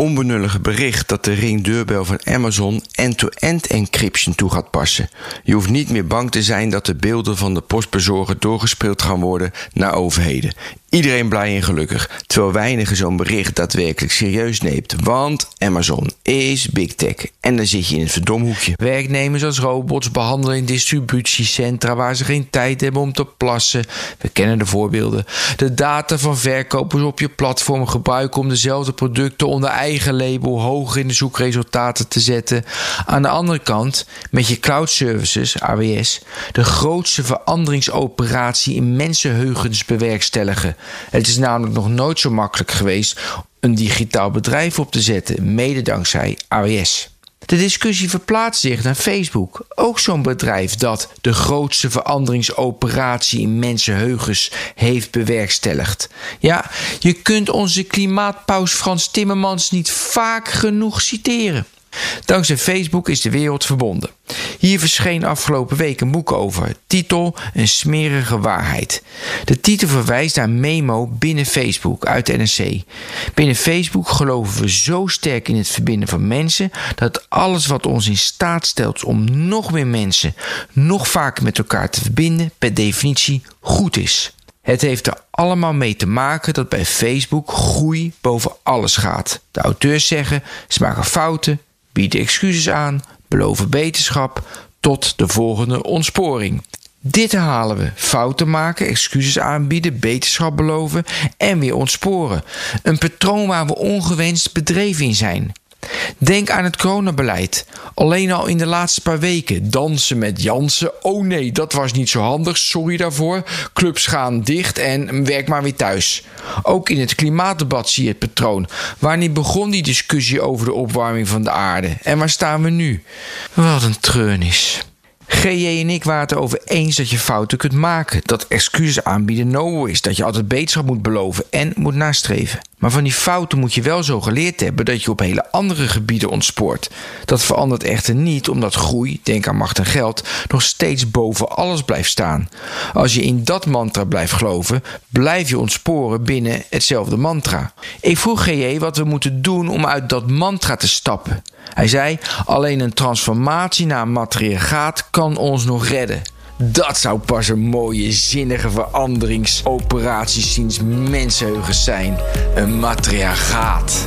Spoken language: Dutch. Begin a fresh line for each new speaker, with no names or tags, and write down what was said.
onbenullige bericht dat de ringdeurbel van Amazon end-to-end encryption toe gaat passen. Je hoeft niet meer bang te zijn dat de beelden van de postbezorger doorgespeeld gaan worden naar overheden. Iedereen blij en gelukkig, terwijl weinigen zo'n bericht daadwerkelijk serieus neemt. Want Amazon is big tech en dan zit je in het verdomhoekje. Werknemers als robots behandelen in distributiecentra waar ze geen tijd hebben om te plassen. We kennen de voorbeelden. De data van verkopers op je platform gebruiken om dezelfde producten onder eigen label hoger in de zoekresultaten te zetten. Aan de andere kant, met je cloud services, AWS, de grootste veranderingsoperatie in mensenheugens bewerkstelligen. Het is namelijk nog nooit zo makkelijk geweest een digitaal bedrijf op te zetten, mede dankzij AWS. De discussie verplaatst zich naar Facebook. Ook zo'n bedrijf dat de grootste veranderingsoperatie in mensenheugens heeft bewerkstelligd. Ja, je kunt onze klimaatpaus Frans Timmermans niet vaak genoeg citeren. Dankzij Facebook is de wereld verbonden. Hier verscheen afgelopen week een boek over. Titel Een smerige waarheid. De titel verwijst naar memo binnen Facebook uit de NRC. Binnen Facebook geloven we zo sterk in het verbinden van mensen dat alles wat ons in staat stelt om nog meer mensen nog vaker met elkaar te verbinden per definitie goed is. Het heeft er allemaal mee te maken dat bij Facebook groei boven alles gaat. De auteurs zeggen: ze maken fouten, bieden excuses aan, beloven beterschap tot de volgende ontsporing. Dit herhalen we. Fouten maken, excuses aanbieden, beterschap beloven en weer ontsporen. Een patroon waar we ongewenst bedreven in zijn. Denk aan het coronabeleid. Alleen al in de laatste paar weken. Dansen met Jansen. Oh nee, dat was niet zo handig. Sorry daarvoor. Clubs gaan dicht en werk maar weer thuis. Ook in het klimaatdebat zie je het patroon. Wanneer begon die discussie over de opwarming van de aarde? En waar staan we nu? Wat een treurnis. GJ en ik waren het erover eens dat je fouten kunt maken. Dat excuses aanbieden no is. Dat je altijd beterschap moet beloven en moet nastreven. Maar van die fouten moet je wel zo geleerd hebben dat je op hele andere gebieden ontspoort. Dat verandert echter niet omdat groei, denk aan macht en geld, nog steeds boven alles blijft staan. Als je in dat mantra blijft geloven, blijf je ontsporen binnen hetzelfde mantra. Ik vroeg GJ wat we moeten doen om uit dat mantra te stappen. Hij zei: alleen een transformatie naar een matriarchaat kan ons nog redden. Dat zou pas een mooie, zinnige veranderingsoperatie sinds mensenheugens zijn. Een matriarchaat.